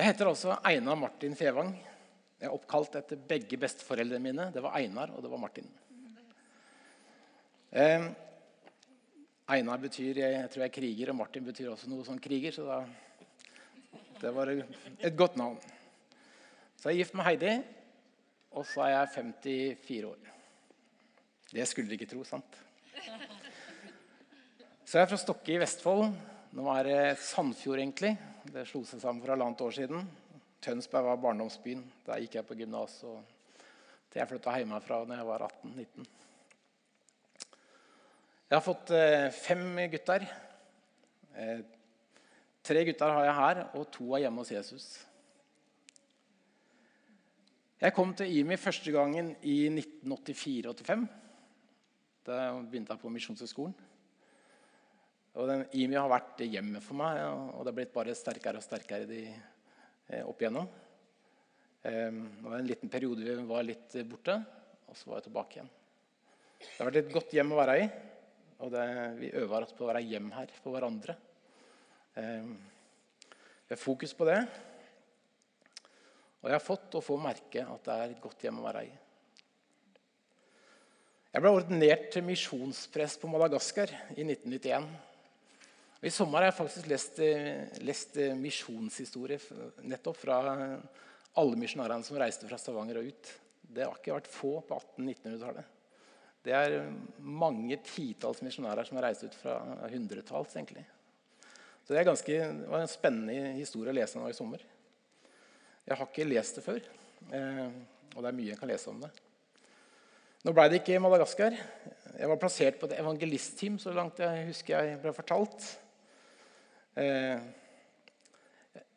Jeg heter også Einar Martin Fevang. Jeg er oppkalt etter begge besteforeldrene mine. Det var Einar, og det var Martin. Eh, Einar betyr jeg, tror jeg er kriger, og Martin betyr også noe som kriger. Så da, det var et godt navn. Så jeg er gift med Heidi, og så er jeg 54 år. Det skulle dere ikke tro, sant? Så jeg er fra Stokke i Vestfold. Nå er det Sandfjord, egentlig. Det slo seg sammen for halvannet år siden. Tønsberg var barndomsbyen. Der gikk jeg på gymnas til jeg flytta hjemmefra da jeg var 18-19. Jeg har fått eh, fem gutter. Eh, tre gutter har jeg her, og to er hjemme hos Jesus. Jeg kom til IMI første gangen i 1984-85. Da begynte jeg på Misjonshøgskolen. Og den IMI har vært hjemmet for meg, og det har blitt bare sterkere og sterkere de, eh, opp igjennom. Um, det var en liten periode vi var litt borte, og så var jeg tilbake igjen. Det har vært et godt hjem å være i, og det, vi øver oss på å være hjem her for hverandre. Um, vi har fokus på det. Og jeg har fått og får merke at det er et godt hjem å være i. Jeg ble ordinert misjonsprest på Madagaskar i 1991. Og I sommer har jeg faktisk lest, eh, lest eh, misjonshistorie nettopp fra alle misjonærene som reiste fra Stavanger og ut. Det har ikke vært få på 1800-1900-tallet. Det er mange titalls misjonærer som har reist ut fra hundretalls. egentlig. Så det, ganske, det, var en spennende historie å lese nå i sommer. Jeg har ikke lest det før, eh, og det er mye jeg kan lese om det. Nå ble det ikke Madagaskar. Jeg var plassert på et evangelistteam så langt jeg husker jeg ble fortalt. Eh,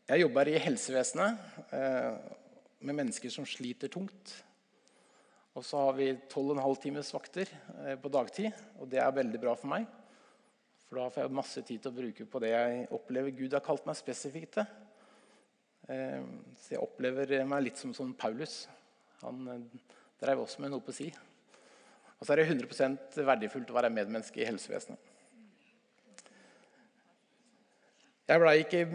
jeg jobber i helsevesenet eh, med mennesker som sliter tungt. Og så har vi 12,5 times vakter eh, på dagtid, og det er veldig bra for meg. For da får jeg masse tid til å bruke på det jeg opplever Gud har kalt meg spesifikt til. Så jeg opplever meg litt som sånn Paulus. Han drev også med noe på si. Og så er det 100% verdifullt å være medmenneske i helsevesenet. Jeg ble ikke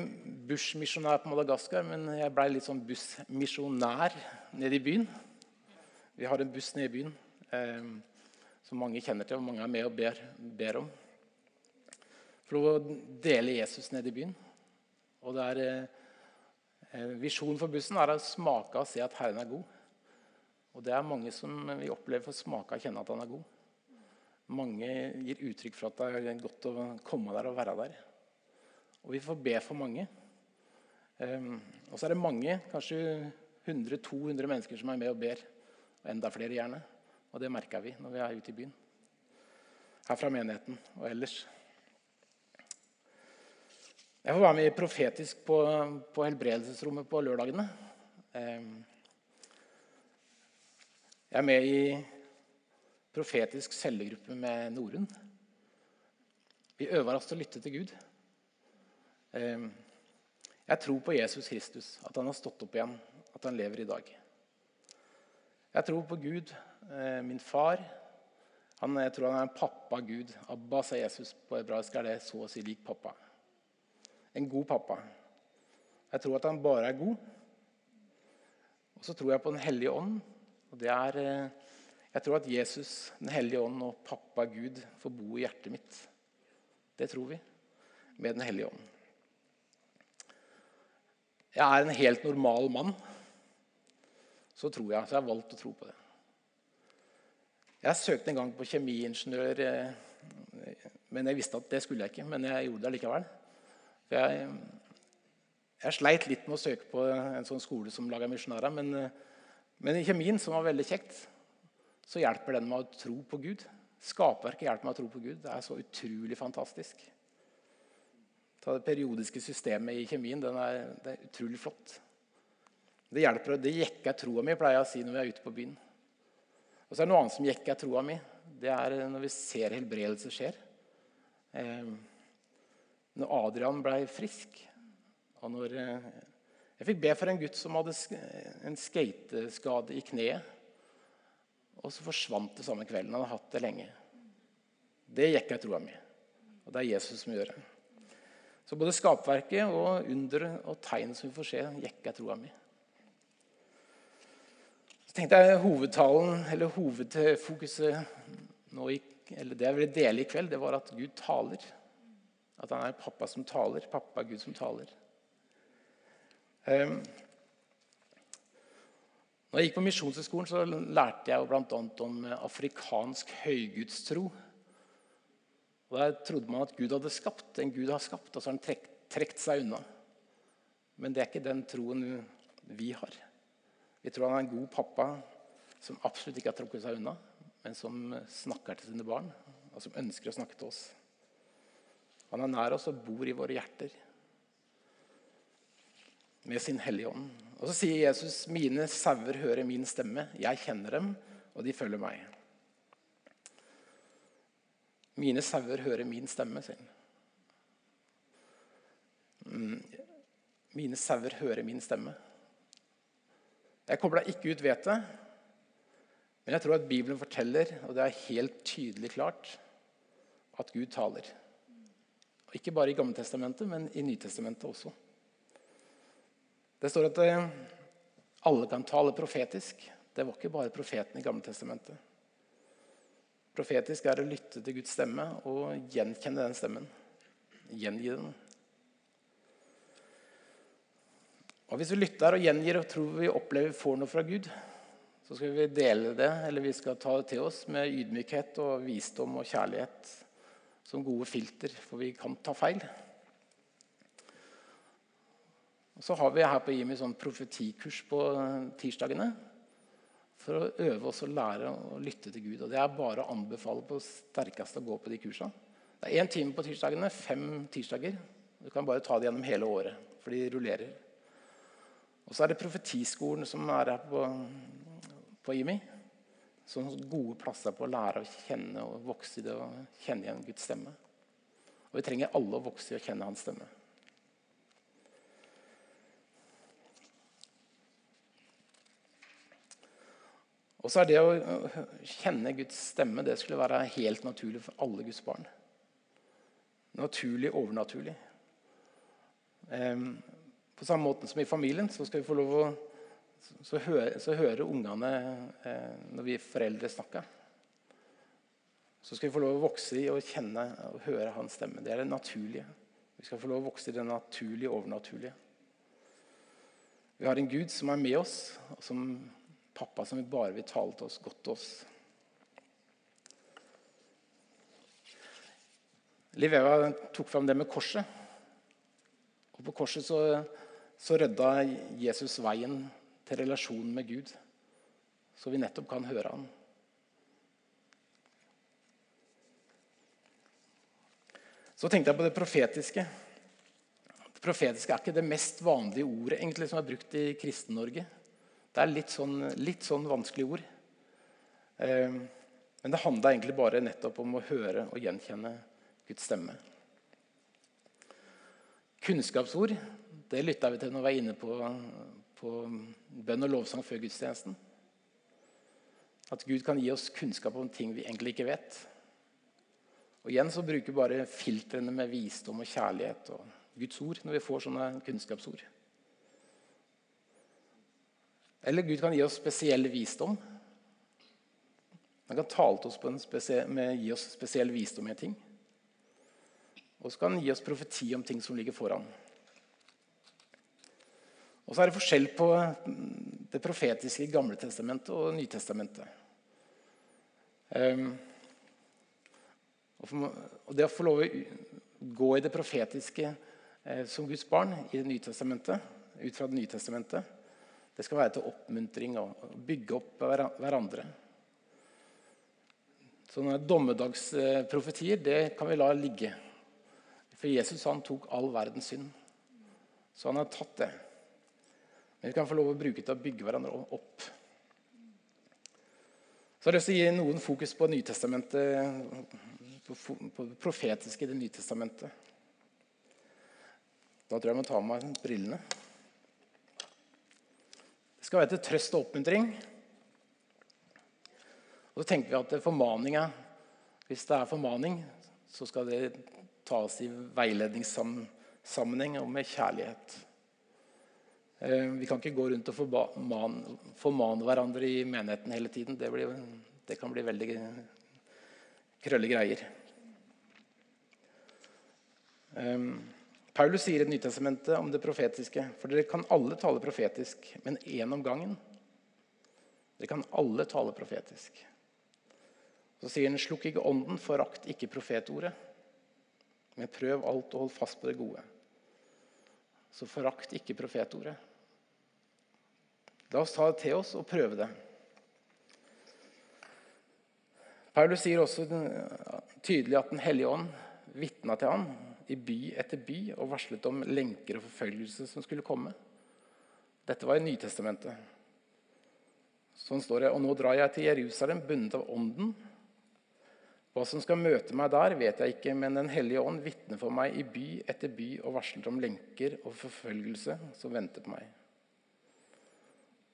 bussmisjonær på Madagaskar, men jeg ble litt sånn bussmisjonær nede i byen. Vi har en buss nede i byen eh, som mange kjenner til, og mange er med og ber, ber om. For å dele Jesus nede i byen. Og det er, eh, Visjonen for bussen er å smake og se at Herren er god. Og det er mange som vi opplever for å smake og kjenne at han er god. Mange gir uttrykk for at det er godt å komme der og være der. Og vi får be for mange. Um, og så er det mange, kanskje 100-200 mennesker som er med og ber. Og enda flere, gjerne. Og det merker vi når vi er ute i byen. Her fra menigheten og ellers. Jeg får være med profetisk på, på helbredelsesrommet på lørdagene. Um, jeg er med i profetisk cellegruppe med Norun. Vi øver oss til å lytte til Gud. Ehm, jeg tror på Jesus Kristus, at han har stått opp igjen, at han lever i dag. Jeg tror på Gud, eh, min far. Han, jeg tror han er en pappa-gud. Abba, sa Jesus på hebraisk, er det så å si lik pappa. En god pappa. Jeg tror at han bare er god. Og så tror jeg på Den hellige ånd. og det er... Eh, jeg tror at Jesus, Den hellige ånd og pappa Gud får bo i hjertet mitt. Det tror vi med Den hellige ånd. Jeg er en helt normal mann. Så tror jeg. Så jeg har valgt å tro på det. Jeg søkte en gang på kjemiingeniør, eh, men jeg visste at det skulle jeg ikke. Men jeg gjorde det likevel. Jeg, jeg, sleit litt med å søke på en sånn skole som lager misjonærer. Men, eh, men, i kjemien, som var veldig kjekt, så hjelper den med å tro på Gud. Skaperverket hjelper meg å tro på Gud. Det er så utrolig fantastisk. Ta det periodiske systemet i kjemien. Er, det er utrolig flott. Det hjelper, det jekker troa mi, pleier jeg å si når vi er ute på byen. Og så er det noe annet som jekker troa mi. Det er når vi ser helbredelse skjer. Eh, når Adrian ble frisk, og når eh, Jeg fikk be for en gutt som hadde en skateskade i kneet. Og så forsvant det samme kvelden. Han hadde hatt det lenge. Det jekker troa mi. Og det er Jesus som gjør det. Så både skapverket og underet og tegn som vi får se, jekker troa mi. Så tenkte jeg hovedtalen, eller hovedfokuset nå i, eller det jeg ville dele i kveld, det var at Gud taler. At han er pappa som taler. Pappa Gud som taler. Um, når jeg gikk på Misjonshøgskolen, lærte jeg bl.a. om afrikansk høygudstro. Og Der trodde man at Gud hadde skapt. En Gud har skapt, og så har han trekt, trekt seg unna. Men det er ikke den troen vi har. Vi tror han er en god pappa som absolutt ikke har trukket seg unna, men som snakker til sine barn, og som ønsker å snakke til oss. Han er nær oss og bor i våre hjerter med sin Hellige Ånd. Og så sier Jesus, 'Mine sauer hører min stemme. Jeg kjenner dem, og de følger meg.' Mine sauer hører min stemme, sier han. Mm. Mine sauer hører min stemme. Jeg kobla ikke ut vettet, men jeg tror at Bibelen forteller, og det er helt tydelig klart, at Gud taler. Og ikke bare i Gammeltestamentet, men i Nytestamentet også. Det står at eh, alle kan tale profetisk. Det var ikke bare profeten i Gammeltestamentet. Profetisk er å lytte til Guds stemme og gjenkjenne den stemmen. Gjengi den. Og Hvis vi lytter og gjengir og tror vi opplever vi får noe fra Gud, så skal vi dele det, eller vi skal ta det til oss med ydmykhet og visdom og kjærlighet som gode filter, for vi kan ta feil. Og så har vi her på Jimmy sånn profetikurs på tirsdagene for å øve oss å lære å lytte til Gud. Og Det er bare å anbefale på sterkeste å gå på de kursene. Det er én time på tirsdagene, fem tirsdager. Du kan bare ta det gjennom hele året, for de rullerer. Og så er det Profetiskolen som er her på, på IMI. Sånne gode plasser på å lære å kjenne og vokse i det og kjenne igjen Guds stemme. Og vi trenger alle å vokse i å kjenne Hans stemme. Og så er det å kjenne Guds stemme det skulle være helt naturlig for alle Guds barn. Naturlig, overnaturlig. På samme måte som i familien så skal vi få lov å så, hører, så hører ungene eh, når vi foreldre snakker. Så skal vi få lov å vokse i å kjenne og høre hans stemme. Det er det naturlige. Vi skal få lov å vokse i det naturlige overnaturlige. Vi har en Gud som er med oss, og som pappa som bare vil tale til oss, godt til oss. Liv Eva tok fram det med korset. Og På korset så, så rydda Jesus veien til relasjonen med Gud, så vi nettopp kan høre Han. Så tenkte jeg på det profetiske. Det profetiske er ikke det mest vanlige ordet egentlig som er brukt i Kristen-Norge. Det er litt sånn, litt sånn vanskelig ord. Eh, men det handla egentlig bare nettopp om å høre og gjenkjenne Guds stemme. Kunnskapsord det lytta vi til når vi var inne på, på bønn og lovsang før gudstjenesten. At Gud kan gi oss kunnskap om ting vi egentlig ikke vet. Og igjen så bruker vi bare filtrene med visdom og kjærlighet og Guds ord når vi får sånne kunnskapsord. Eller Gud kan gi oss spesiell visdom. Han kan tale til oss med, gi oss spesiell visdom i ting. Og så kan han gi oss profeti om ting som ligger foran. Og så er det forskjell på det profetiske i Gamle testamentet og Nytestamentet. Um, og det å få lov å gå i det profetiske eh, som Guds barn i Det nye testamentet, ut fra Det nye testamentet, det skal være til oppmuntring og bygge opp hverandre. Sånne dommedagsprofetier det kan vi la ligge. For Jesus han tok all verdens synd. Så han har tatt det. Men vi kan få lov å bruke det til å bygge hverandre opp. Så har jeg lyst til å gi noen fokus på Nytestamentet, på det profetiske i Det nye testamentet. Da tror jeg jeg må ta av meg brillene skal være til trøst og oppmuntring. Og så tenker vi at formaninga, hvis det er formaning, så skal det tas i veiledningssammenheng og med kjærlighet. Eh, vi kan ikke gå rundt og formane hverandre i menigheten hele tiden. Det, blir, det kan bli veldig krølle greier. Um, Paulus sier i Nytestamentet om det profetiske For dere kan alle tale profetisk, men én om gangen. Dere kan alle tale profetisk. Så sier han, slukk ikke ånden, forakt ikke profetordet. Men prøv alt og hold fast på det gode. Så forakt ikke profetordet. La oss ta det til oss og prøve det. Paulus sier også tydelig at Den hellige ånd vitna til ham i by etter by og varslet om lenker og forfølgelse som skulle komme. Dette var i Nytestamentet. Sånn står det. Og nå drar jeg til Jerusalem bundet av Ånden. Hva som skal møte meg der, vet jeg ikke, men Den hellige ånd vitner for meg i by etter by og varslet om lenker og forfølgelse som venter på meg.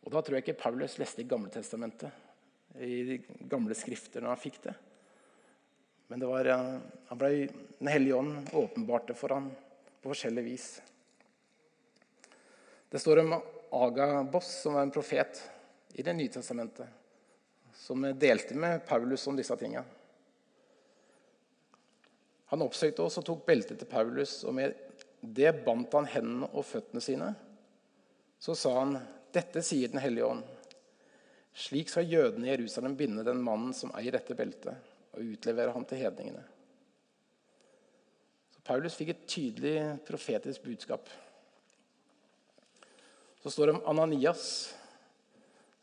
Og Da tror jeg ikke Paulus leste i Gamle Testamentet, i de gamle skrifter, når han fikk det. Men det var, han ble, Den hellige ånd åpenbarte for ham på forskjellig vis. Det står om Agabos, som var en profet i Det nye testamentet, som delte med Paulus om disse tingene. Han oppsøkte oss og tok beltet til Paulus, og med det bandt han hendene og føttene sine. Så sa han, 'Dette sier Den hellige ånd.' Slik skal jødene i Jerusalem binde den mannen som eier dette beltet, og utlevere ham til hedningene. Så Paulus fikk et tydelig profetisk budskap. Så står det om Ananias,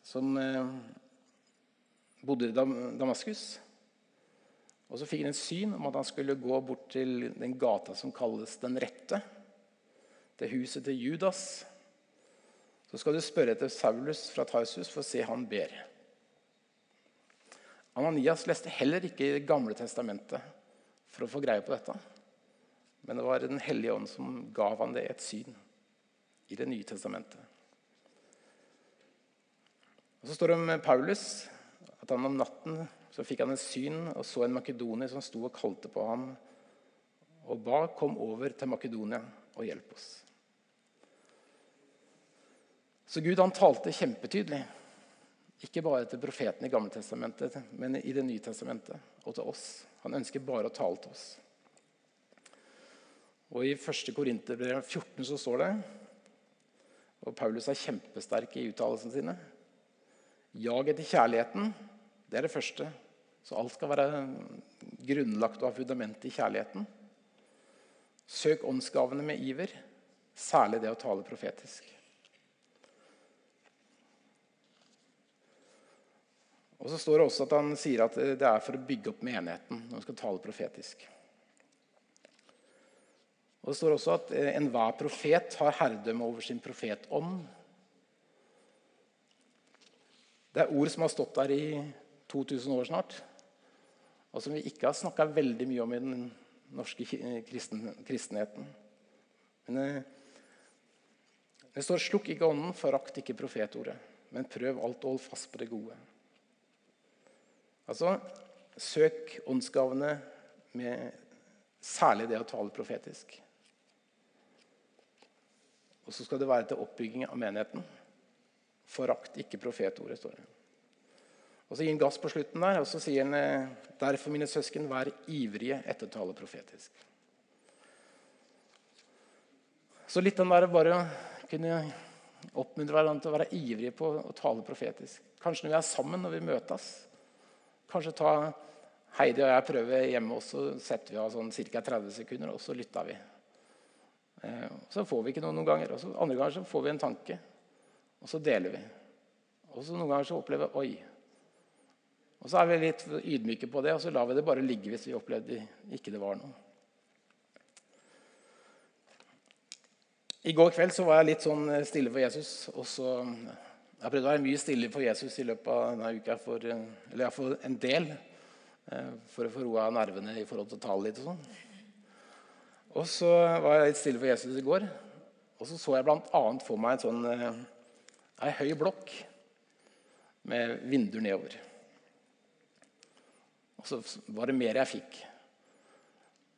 som eh, bodde i Damaskus. Og Så fikk han et syn om at han skulle gå bort til den gata som kalles Den rette. Til huset til Judas. Så skal du spørre etter Saulus fra Tarsus for å se han ber. Ananias leste heller ikke i Det gamle testamentet for å få greie på dette. Men det var Den hellige ånd som gav han det et syn i Det nye testamentet. Og Så står det om Paulus at han om natten så fikk han et syn og så en makedonier som sto og kalte på ham og ba, 'Kom over til Makedonia og hjelp oss'. Så Gud han talte kjempetydelig. Ikke bare til profeten i Gammeltestamentet, men i Det nye testamentet og til oss. Han ønsker bare å tale til oss. Og I 1. Korinterbrev 14 så står det, og Paulus er kjempesterk i uttalelsene sine Jag etter kjærligheten, det er det første. Så alt skal være grunnlagt og ha fundament i kjærligheten. Søk åndsgavene med iver, særlig det å tale profetisk. Og så står det også at Han sier at det er for å bygge opp menigheten når han skal tale profetisk. Og Det står også at eh, enhver profet har herredømme over sin profetånd. Det er ord som har stått der i 2000 år snart, og som vi ikke har snakka veldig mye om i den norske kristen, kristenheten. Men eh, det står 'slukk ikke ånden, forakt ikke profetordet', men prøv alt og hold fast på det gode'. Altså, søk åndsgavene med særlig det å tale profetisk. Og så skal det være til oppbygging av menigheten. Forakt ikke profetordet, står det. Og Så gir han gass på slutten der, og så sier han eh, derfor, mine søsken, vær ivrige etter å tale profetisk. Så litt den der bare å kunne oppmuntre hverandre til å være ivrige på å tale profetisk. Kanskje når vi er sammen, når vi møtes, Kanskje ta Heidi og jeg prøver hjemme, og så setter vi av sånn ca. 30 sekunder, og så lytter vi. Eh, så får vi ikke noe noen ganger. og Andre ganger så får vi en tanke, og så deler vi. Og så Noen ganger så opplever vi oi. Og Så er vi litt ydmyke på det, og så lar vi det bare ligge hvis vi opplevde ikke det var noe. I går kveld så var jeg litt sånn stille for Jesus. og så jeg har prøvd å være mye stille for Jesus i løpet av denne uka, for, eh, eller iallfall en del, eh, for å få roa nervene i forhold til å tale litt. Og sånn. Og så var jeg litt stille for Jesus i går, og så så jeg bl.a. for meg en sånn, eh, ei høy blokk med vinduer nedover. Og så var det mer jeg fikk.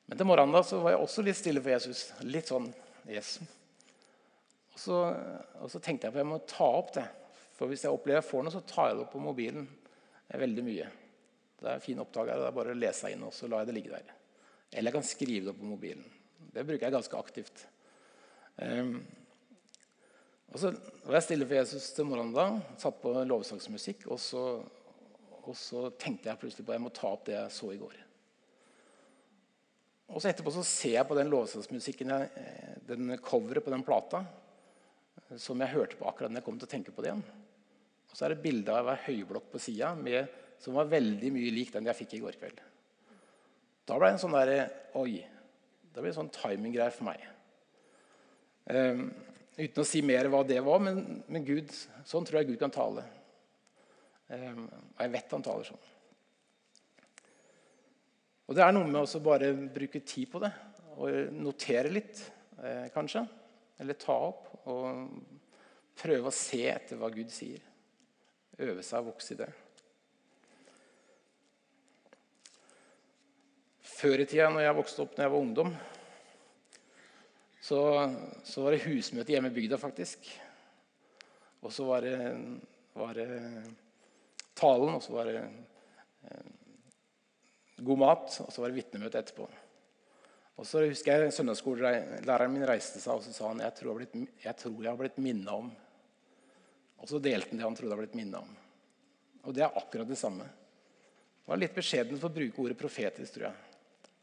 Men til morgenen da, så var jeg også litt stille for Jesus. Litt sånn Yes. Og så, og så tenkte jeg på at jeg må ta opp det. For hvis jeg opplever jeg får noe, så tar jeg det opp på mobilen veldig mye. Det er en fin opptaker. Det er bare å lese inn, og så lar jeg det ligge der. Eller jeg kan skrive det opp på mobilen. Det bruker jeg ganske aktivt. Um, og så var jeg stille for Jesus til morgenen da, satt på lovsangsmusikk, og så, og så tenkte jeg plutselig på at jeg må ta opp det jeg så i går. Og så Etterpå så ser jeg på den lovsangsmusikken, eh, den coveret på den plata, som jeg hørte på akkurat når jeg kom til å tenke på det igjen. Og så er det bilde av ei høyblokk på sida som var veldig mye lik den jeg fikk i går kveld. Da ble det en sånn der, Oi. Det ble en sånn timinggreie for meg. Um, uten å si mer hva det var, men, men, Gud, sånn tror jeg Gud kan tale. Um, og jeg vet han taler sånn. Og det er noe med å bare bruke tid på det og notere litt, eh, kanskje. Eller ta opp og prøve å se etter hva Gud sier øve seg å vokse i det. Før i tida, når jeg vokste opp når jeg var ungdom, så, så var det husmøte hjemme i bygda, faktisk. Og så var det, var det talen, og så var det eh, god mat, og så var det vitnemøte etterpå. Og så husker jeg Søndagsskolelæreren min reiste seg og så sa han, jeg tror jeg blitt, har blitt minna om og så delte han det han trodde hadde blitt minnet om. Og det er akkurat det samme. Det var litt beskjeden for å bruke ordet profetisk, tror jeg.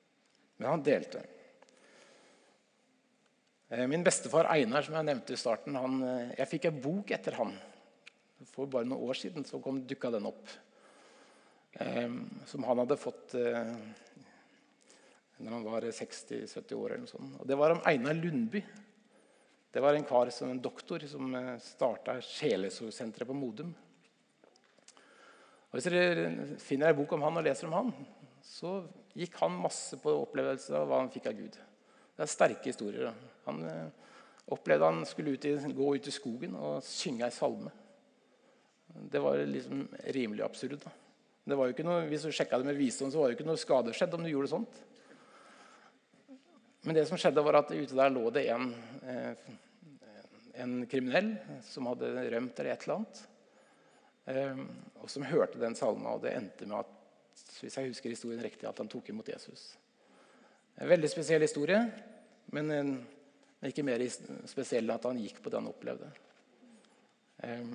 Men han delte. Eh, min bestefar Einar, som jeg nevnte i starten, han, eh, jeg fikk en bok etter han. For bare noen år siden så kom, dukka den opp. Eh, som han hadde fått eh, når han var 60-70 år. eller noe sånt. Og Det var om Einar Lundby. Det var en kar som en doktor som eh, starta Sjelesorgsenteret på Modum. Og Hvis dere finner ei bok om han og leser om han, så gikk han masse på opplevelser av hva han fikk av Gud. Det er sterke historier. Han eh, opplevde han skulle ut i, gå ut i skogen og synge ei salme. Det var liksom rimelig absurd. Da. Det var jo ikke noe, hvis du sjekka det med visdom, så var det jo ikke noe skade skjedd om du gjorde sånt. Men det som skjedde var at ute der lå det en, eh, en kriminell som hadde rømt eller et eller annet. Eh, og som hørte den salma, og det endte med at hvis jeg husker historien riktig, at han tok imot Jesus. En veldig spesiell historie, men ikke mer spesiell enn at han gikk på det han opplevde. Eh,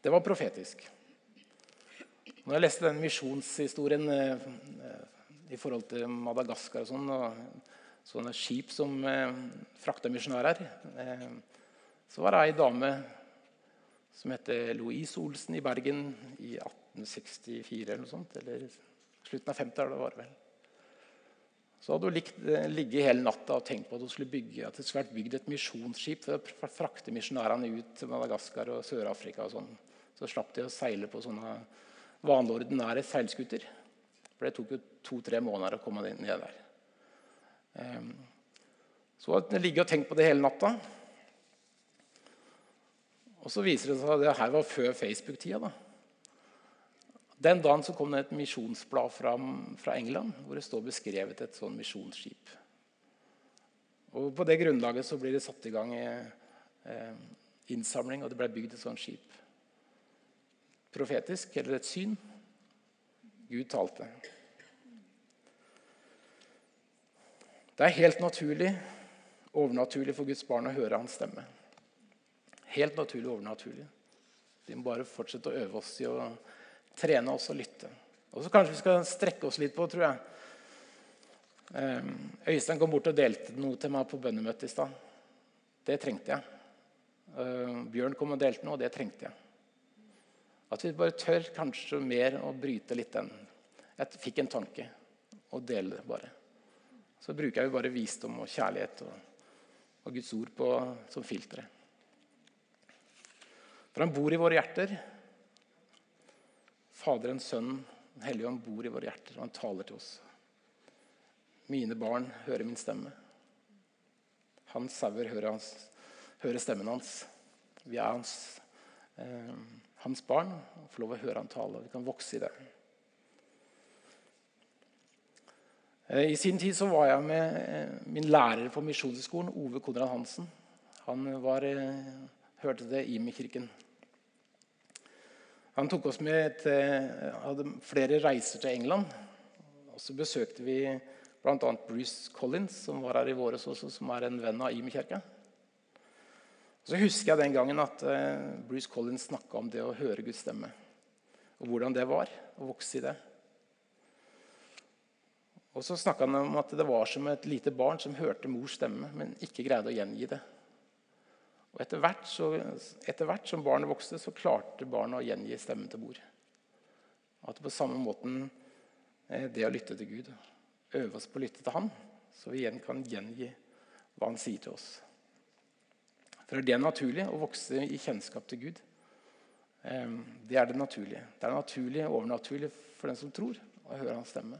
det var profetisk. Når jeg leste den misjonshistorien i forhold til Madagaskar og sånn. Og sånne skip som eh, frakta misjonærer. Eh, så var det ei dame som heter Louise Olsen i Bergen i 1864 eller noe sånt. Eller slutten av 50-tallet, var det vel. Så hadde hun likt, eh, ligget hele natta og tenkt på at, hun skulle bygge, at det skulle bygd et misjonsskip for å frakte misjonærene ut til Madagaskar og Sør-Afrika. og sånn. Så slapp de å seile på sånne vanlige, ordinære seilskuter. For det tok jo to-tre måneder å komme ned der. Ehm, så jeg ligget og tenkt på det hele natta. Og så viser det seg at det her var før Facebook-tida. Den dagen så kom det et misjonsblad fra, fra, England hvor det står beskrevet et sånn misjonsskip. Og På det grunnlaget så blir det satt i gang eh, innsamling, og det ble bygd et sånt skip. Profetisk, eller et syn. Gud talte. Det er helt naturlig, overnaturlig for Guds barn å høre hans stemme. Helt naturlig overnaturlig. Vi må bare fortsette å øve oss i å trene oss og lytte. Og så kanskje vi skal strekke oss litt på, tror jeg. Ehm, Øystein kom bort og delte noe til meg på bønnemøtet i stad. Det trengte jeg. Ehm, Bjørn kom og delte noe, og det trengte jeg. At vi bare tør kanskje mer å bryte litt den. Jeg fikk en tanke, og deler det bare. Så bruker vi bare visdom og kjærlighet og, og Guds ord på, som filtre. For han bor i våre hjerter. Faderen, Sønnen, Den hellige ånd bor i våre hjerter, og han taler til oss. Mine barn hører min stemme. Hans sauer hører, hører, stemmen hans. Vi er hans eh, hans barn og få lov å høre han tale. Vi kan vokse i det. Eh, I sin tid så var jeg med eh, min lærer på Misjonshøgskolen, Ove Konrad Hansen. Han var, hørte det Imi-kirken. Han tok oss med til hadde flere reiser til England. Og så besøkte vi bl.a. Bruce Collins, som var her i våres også, som er en venn av Imi-kirka. Så husker jeg den gangen at Bruce Collins snakka om det å høre Guds stemme. Og hvordan det var å vokse i det. Og så snakka han om at det var som et lite barn som hørte mors stemme, men ikke greide å gjengi det. Og etter hvert, så, etter hvert som barnet vokste, så klarte barnet å gjengi stemmen til mor. At på samme måten eh, det å lytte til Gud, øve oss på å lytte til Han, så vi igjen kan gjengi hva Han sier til oss. For det er naturlig å vokse i kjennskap til Gud. Eh, det er det naturlige. Det er naturlig overnaturlig for den som tror, å høre Hans stemme.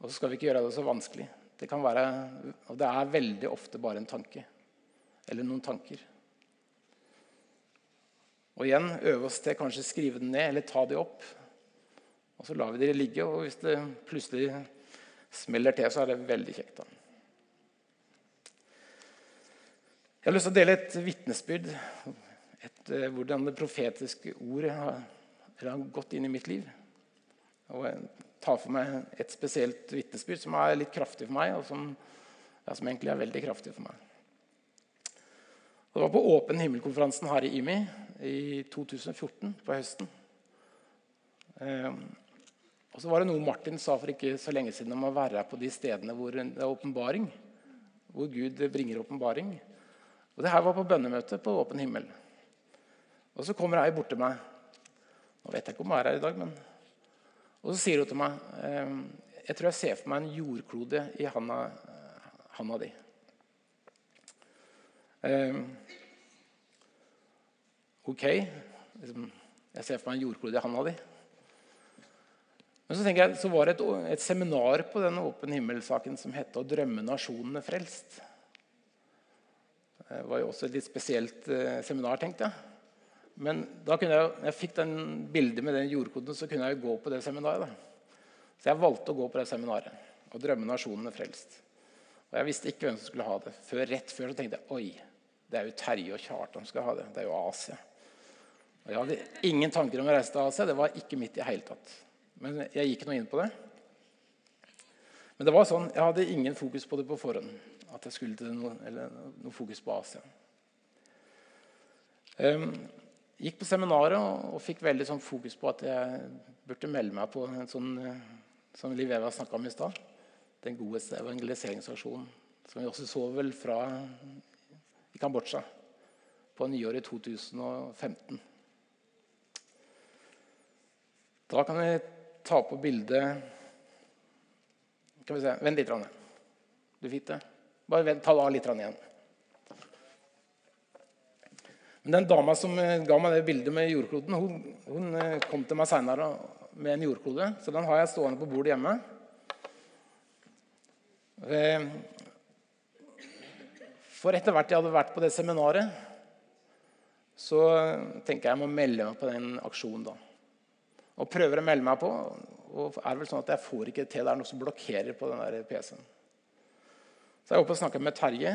Og så skal vi ikke gjøre det så vanskelig. Det kan være, og det er veldig ofte bare en tanke. Eller noen tanker. Og igjen øve oss til kanskje skrive den ned eller ta det opp. Og så lar vi det ligge, og hvis det plutselig smeller til, så er det veldig kjekt. da. Jeg har lyst til å dele et vitnesbyrd. Et, eh, hvordan det profetiske ordet har, har gått inn i mitt liv. Og ta for meg et spesielt vitnesbyrd som er litt kraftig for meg, og som, ja, som egentlig er veldig kraftig for meg. Det var på Åpen himmel-konferansen her i IMI i 2014, på høsten. Eh, og så var det noe Martin sa for ikke så lenge siden om å være på de stedene hvor det er åpenbaring. Hvor Gud bringer åpenbaring. Og det her var på bønnemøte på åpen himmel. Og så kommer ei bort til meg. Nå vet jeg ikke om hun er her i dag, men og så sier hun til meg ehm, jeg tror jeg ser for meg en jordklode i handa, handa di. Um, ok. Liksom, jeg ser for meg en jordklode i handa di. Men så jeg, så var det et, et seminar på den åpen himmel-saken som het 'Å drømme nasjonene frelst'. Det var jo også et litt spesielt eh, seminar, tenkte jeg. Men da kunne jeg, når jeg fikk den bildet med den jordkoden, så kunne jeg jo gå på det seminaret. Da. Så jeg valgte å gå på det seminaret og drømme nasjonene frelst. Og Jeg visste ikke hvem som skulle ha det. Før, rett før så tenkte jeg oi, det er jo Terje og Kjartan som skal ha det. Det er jo Asia. Og Jeg hadde ingen tanker om å reise til Asia. Det var ikke mitt i hele tatt. Men jeg gikk nå inn på det. Men det var sånn, jeg hadde ingen fokus på det på forhånd. At jeg skulle til noe, noe fokus på Asia. Um, gikk på seminaret og, og fikk veldig sånn fokus på at jeg burde melde meg på en sånn eh, som Liv Eva snakka om i stad. Den gode evangeliseringsaksjonen. Som vi også så vel fra i Kambodsja på nyåret 2015. Da kan vi ta på bildet Skal vi se Vent litt. Du fikk det? Bare vent, ta det av litt igjen. Men den dama som eh, ga meg det bildet med jordkloden, hun, hun eh, kom til meg seinere med en jordklode. Så den har jeg stående på bordet hjemme. Eh, for etter hvert jeg hadde vært på det seminaret, så tenker jeg jeg må melde meg på den aksjonen. da. Og prøver å melde meg på. Og er vel sånn at jeg får ikke til. Det er noe som blokkerer på den PC-en. Så jeg er oppe og snakker med Terje.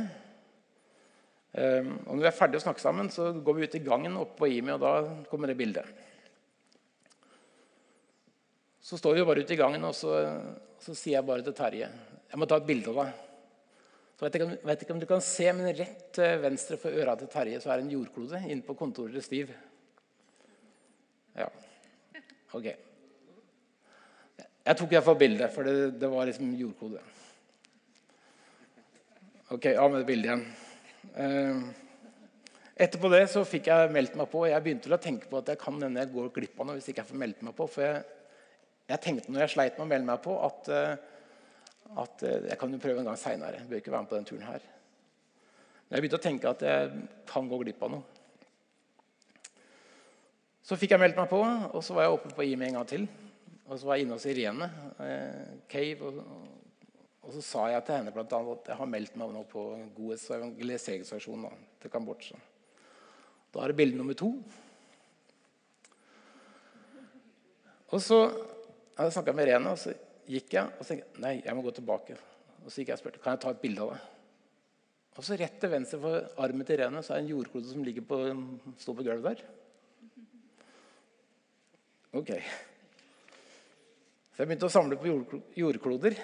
Ehm, og når vi er ferdige å snakke sammen, så går vi ut i gangen oppe på IMI, og da kommer det bildet. Så står vi bare ute i gangen, og så, så sier jeg bare til Terje Jeg må ta et bilde av deg. Så vet ikke, vet ikke om du kan se, men rett til venstre for øra til Terje så er det en jordklode inne på kontoret til Stiv. Ja. Ok. Jeg tok iallfall bildet, for det, det var liksom jordklode. Ok, av med det bildet igjen. Eh, etterpå det så fikk jeg meldt meg på. Jeg begynte å tenke på at jeg kan hende jeg går glipp av noe hvis ikke jeg får meldt meg på. For jeg, jeg tenkte når jeg sleit med å melde meg på, at, eh, at eh, jeg kan jo prøve en gang seinere. Bør ikke være med på den turen her. Men jeg begynte å tenke at jeg kan gå glipp av noe. Så fikk jeg meldt meg på, og så var jeg oppe på IME en gang til. Og så var jeg inne hos Irene Cave og, og så sa jeg til henne blant annet, at jeg har meldt meg nå på Godhets- og evangeliseringsorganisasjonen til Kambodsja. Da er det bilde nummer to. Og så jeg snakka med Irene, og så gikk jeg og tenkte nei, jeg må gå tilbake. Og så gikk jeg og spurte kan jeg ta et bilde av det. Og så rett til venstre for armen til Irene så er det en jordklode som ligger på, står på gulvet der. Ok. Så jeg begynte å samle på jordkloder.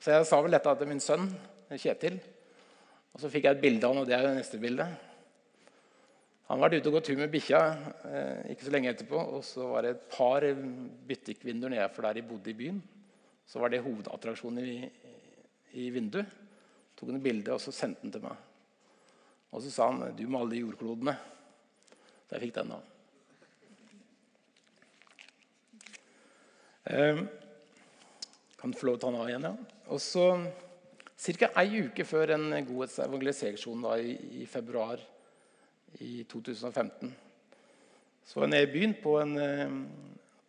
Så jeg sa vel dette til min sønn Kjetil. Og så fikk jeg et bilde av han, og det er det neste bildet. Han var ute og gått tur med bikkja eh, ikke så lenge etterpå. Og så var det et par butikkvinduer nedenfor der de bodde i byen. Så var det hovedattraksjonen i, i vinduet. Tok han et bilde og så sendte han til meg. Og så sa han 'Du med alle de jordklodene'. Så jeg fikk den da. Eh, kan få lov til å ta den av igjen, ja. Og så Ca. ei uke før en godhetsevangeliseringsjon i, i februar i 2015. Så var jeg nede i byen på, en, eh,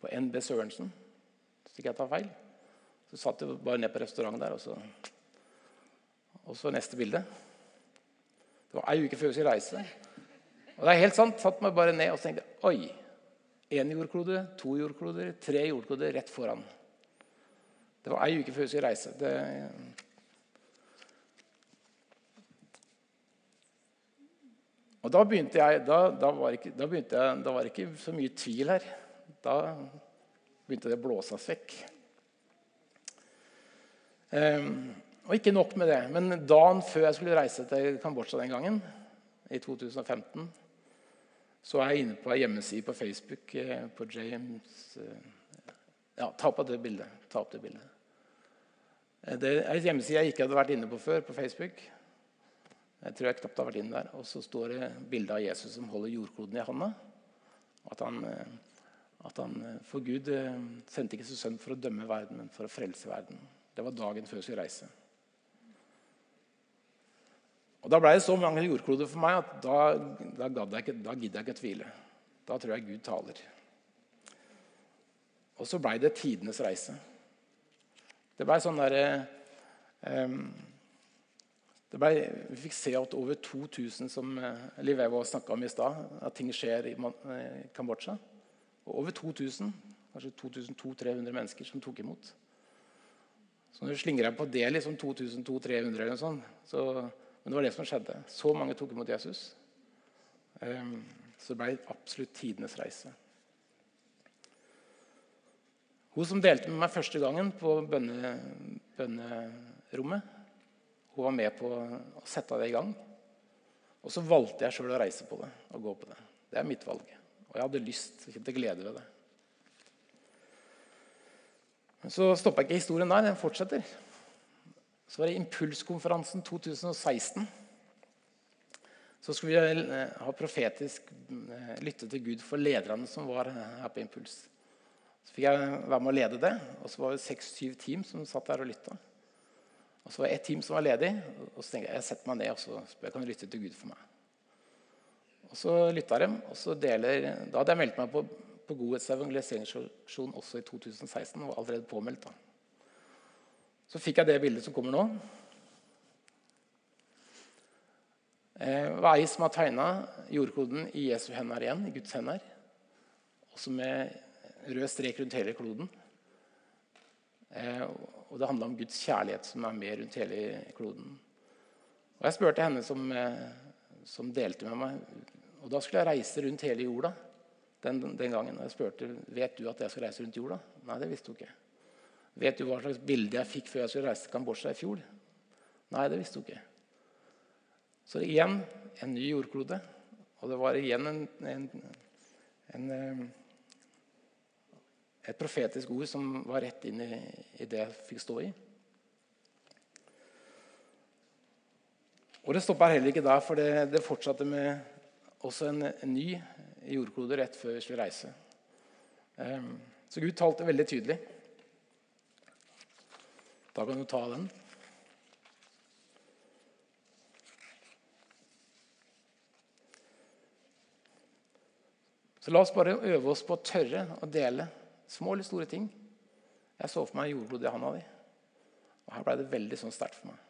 på NB Sørensen, hvis ikke jeg tar feil. Så satt jeg bare ned på restauranten der, og så, og så neste bilde. Det var ei uke før vi skulle reise. Og det er helt sant. Satt meg bare ned og tenkte Oi! Én jordklode, to jordkloder, tre jordkloder rett foran. Det var ei uke før vi skulle reise. Det, Og da begynte jeg, da, da, var ikke, da, jeg, da, var det ikke så mye tvil her. Da begynte det å blåse oss vekk. Um, og ikke nok med det, men dagen før jeg skulle reise til Kambodsja den gangen, i 2015, så er jeg inne på ei hjemmeside på Facebook eh, på James eh, Ja, ta på det bildet. Ta opp det bildet. Eh, det er en hjemmeside jeg ikke hadde vært inne på før, på Facebook. Jeg tror jeg knapt har vært inne der. Og så står det bilde av Jesus som holder jordkloden i hånda. At han, eh, at han eh, For Gud sendte ikke sin sønn for å dømme verden, men for å frelse verden. Det var dagen før skulle reise. Og Da ble det så mange jordkloder for meg at da, da, jeg ikke, da gidder jeg ikke tvile. Da tror jeg Gud taler. Og så blei det tidenes reise. Det blei sånn derre um, ble, vi fikk se at over 2000 som Liv Livevo snakka om i stad, at ting skjer i eh, Kambodsja. Og over 2000, kanskje 2200-300 mennesker som tok imot. Så når du slingrer deg på det, liksom 2200-300 eller noe sånt, så, Men det var det som skjedde. Så mange tok imot Jesus. Så det ble absolutt tidenes reise. Hun som delte med meg første gangen på bønne, bønnerommet hun var med på å sette det i gang. Og så valgte jeg sjøl å reise på det og gå på det. Det er mitt valg. Og jeg hadde lyst og kjente glede ved det. Men så stoppa ikke historien der. Den fortsetter. Så var det Impulskonferansen 2016. Så skulle vi eh, ha profetisk eh, lytte til Gud for lederne som var her på Impuls. Så fikk jeg være med å lede det. Og så var det seks-syv team som satt der og lytta. Og Så var det ett team som var ledig, og så tenkte jeg jeg setter meg ned og så jeg kan lytte til Gud for meg. Og Så lytta de, og så deler, da hadde jeg meldt meg på, på Godhets evangeliseringsaksjon også i 2016. og var allerede påmeldt da. Så fikk jeg det bildet som kommer nå. Eh, det var ei som har tegna jordkloden i Jesu hender igjen, i Guds hender. Også med rød strek rundt hele kloden. Eh, og det handla om Guds kjærlighet som er med rundt hele kloden. Og Jeg spurte henne som, eh, som, delte med meg. Og Da skulle jeg reise rundt hele jorda den, den gangen. Og jeg spurte vet du at jeg skal reise rundt jorda. Nei, det visste hun ikke. Vet du hva slags bilde jeg fikk før jeg skulle reise til Kambodsja i fjor? Nei, det visste hun ikke. Så igjen en ny jordklode. Og det var igjen en, en, en eh, et profetisk ord som var rett inn i, i det jeg fikk stå i. Og Det stoppa heller ikke der, for det, det fortsatte med også en, en, ny jordklode rett før vi skulle reise. Um, så Gud talte veldig tydelig. Da kan du ta den. Så la oss bare øve oss på å tørre å dele Små eller store ting. Jeg så for meg jordblod i handa di. Og her ble det veldig sånn sterkt for meg.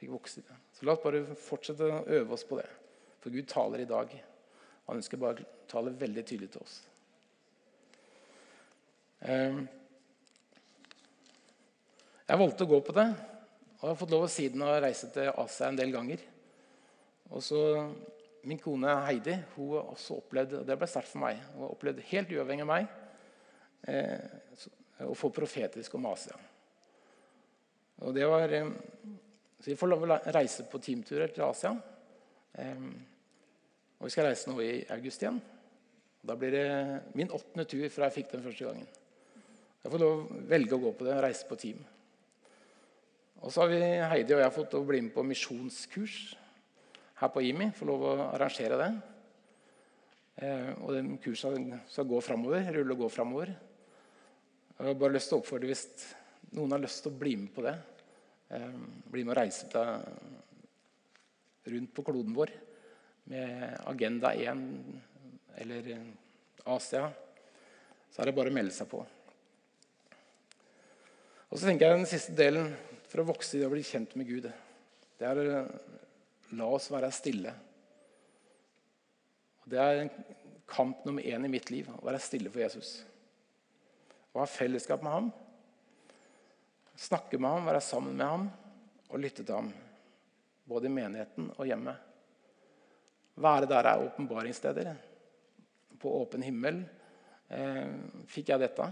Fikk vokse i det. Så la oss bare fortsette å øve oss på det. For Gud taler i dag. Han ønsker bare å tale veldig tydelig til oss. Um, Jeg valgte å gå på det, og jeg har fått lov å siden å reise til Asia en del ganger. Og så Min kone Heidi hun har også opplevd og det ble sterkt for meg, hun har opplevd helt uavhengig av meg eh, å få profetisk om Asia. Og det var, eh, så Vi får lov å reise på teamturer til Asia. Eh, og Vi skal reise nå i august igjen. Da blir det min åttende tur fra jeg fikk den første gangen. Jeg får lov å velge å gå på det, reise på team. Og så har vi, Heidi og jeg fått lov å bli med på misjonskurs her på IMI. Får lov å arrangere det. Eh, og den kursen skal gå framover, rulle og gå framover. Jeg har bare lyst til å oppfordre hvis noen har lyst til å bli med på det. Eh, bli med og reise til, rundt på kloden vår med Agenda 1 eller Asia. Så er det bare å melde seg på. Og så tenker jeg Den siste delen for å vokse i det å bli kjent med Gud, det er å la oss være stille. Det er kamp nummer én i mitt liv å være stille for Jesus. Å ha fellesskap med ham, snakke med ham, være sammen med ham og lytte til ham. Både i menigheten og hjemme. Være der er åpenbaringssteder. På åpen himmel eh, fikk jeg dette.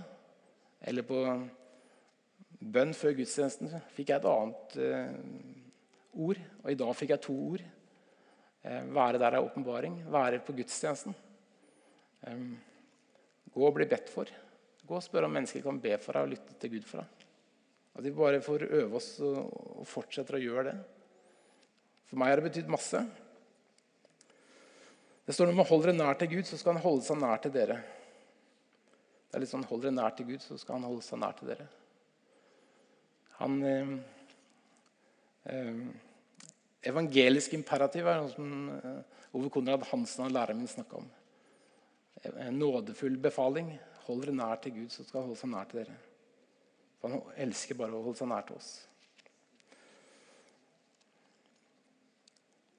Eller på bønn før gudstjenesten fikk jeg et annet eh, ord. Og i dag fikk jeg to ord. Eh, være der er åpenbaring. Være på gudstjenesten. Eh, gå og bli bedt for. Gå og spør om mennesker kan be for deg og lytte til Gud for deg. At vi bare får øve oss og, fortsetter å gjøre det. For meg har det betydd masse. Det står når man holder dere nær til Gud, så skal han holde seg nær til dere. Det er litt sånn, Hold dere nær til Gud, så skal han holde seg nær til dere. Han eh, eh, Evangelisk imperativ er noe som eh, Ove Konrad Hansen og læreren min snakka om. En nådefull befaling. Hold dere nær til Gud, så skal han holde seg nær til dere. For han elsker bare å holde seg nær til oss.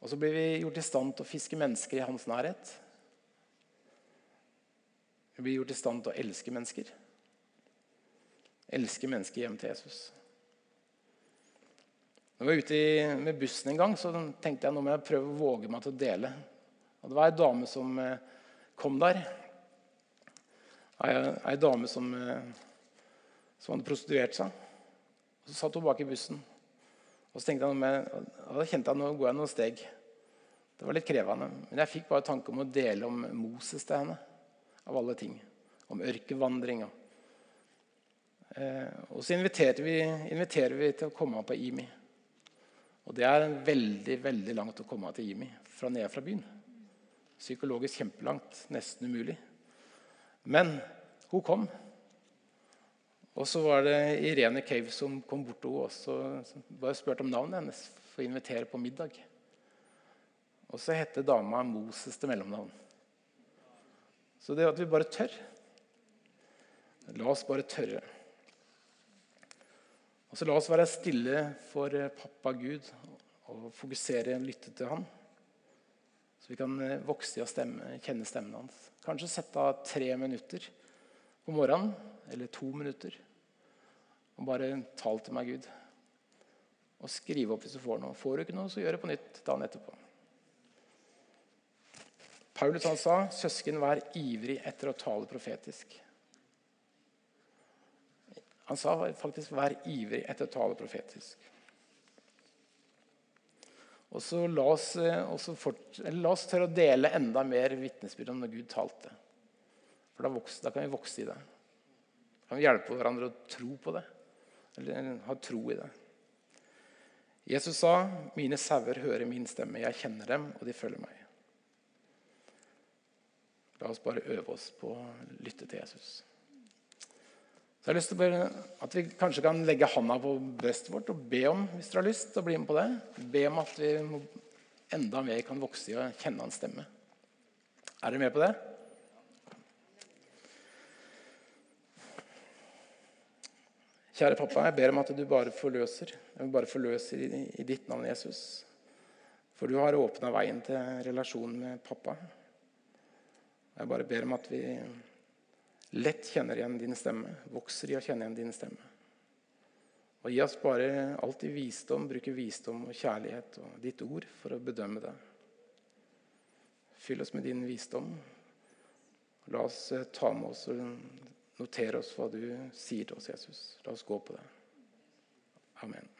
Og så blir vi gjort i stand til å fiske mennesker i hans nærhet. Vi blir gjort i stand til å elske mennesker. Elske mennesker hjem til Jesus. Når jeg var ute med bussen en gang, så tenkte jeg nå må jeg prøve å våge meg til å dele. Og Det var ei dame som eh, kom der. Ei, dame som, eh, som hadde prostituert seg. Og Så satt hun bak i bussen. Og så tenkte jeg, og da kjente jeg nå går jeg noen steg. Det var litt krevende. Men jeg fikk bare tanke om å dele om Moses til henne. Av alle ting. Om ørkenvandringa. Eh, og så inviterer vi, inviterer vi til å komme på IMI. Og det er veldig veldig langt å komme til IMI fra nede fra byen. Psykologisk kjempelangt, nesten umulig. Men hun kom. Og så var det Irene Cave som kom bort til henne og bare spurte om navnet hennes for å invitere på middag. Og så hette dama Moses til mellomnavn. Så det at vi bare tør La oss bare tørre. Og så La oss være stille for pappa Gud og fokusere og lytte til han. Så vi kan eh, vokse i å stemme, kjenne stemmen hans. Kanskje sette av tre minutter på morgenen, eller to minutter. Og bare tal til meg, Gud. Og skrive opp hvis du får noe. Får du ikke noe, så gjør det på nytt dagen etterpå. Paulus han sa, 'Søsken, vær ivrig etter å tale profetisk'. Han sa faktisk 'vær ivrig etter å tale profetisk'. Og så La oss, også fort, la oss tørre å dele enda mer vitnesbyrd om når Gud talte. For da, vokser, da, kan vi vokse i det. Da kan vi hjelpe hverandre å tro på det. Eller ha tro i det. Jesus sa, 'Mine sauer hører min stemme. Jeg kjenner dem, og de følger meg.' La oss bare øve oss på å lytte til Jesus. Så jeg har lyst til at vi kanskje kan legge handa på brystet vårt og be om hvis dere har lyst til å bli med på det. Be om at vi enda mer kan vokse i å kjenne hans stemme. Er dere med på det? Kjære pappa, jeg ber om at du bare forløser. Jeg vil bare forløse i, i ditt navn, Jesus. For du har åpna veien til relasjonen med pappa. Jeg bare ber om at vi lett kjenner igjen din stemme, vokser i å kjenne igjen din stemme. Og gi oss bare alltid visdom, bruke visdom og kjærlighet og ditt ord for å bedømme det. Fyll oss med din visdom. La oss eh, ta med oss og notere oss hva du sier til oss, Jesus. La oss gå på det. Amen.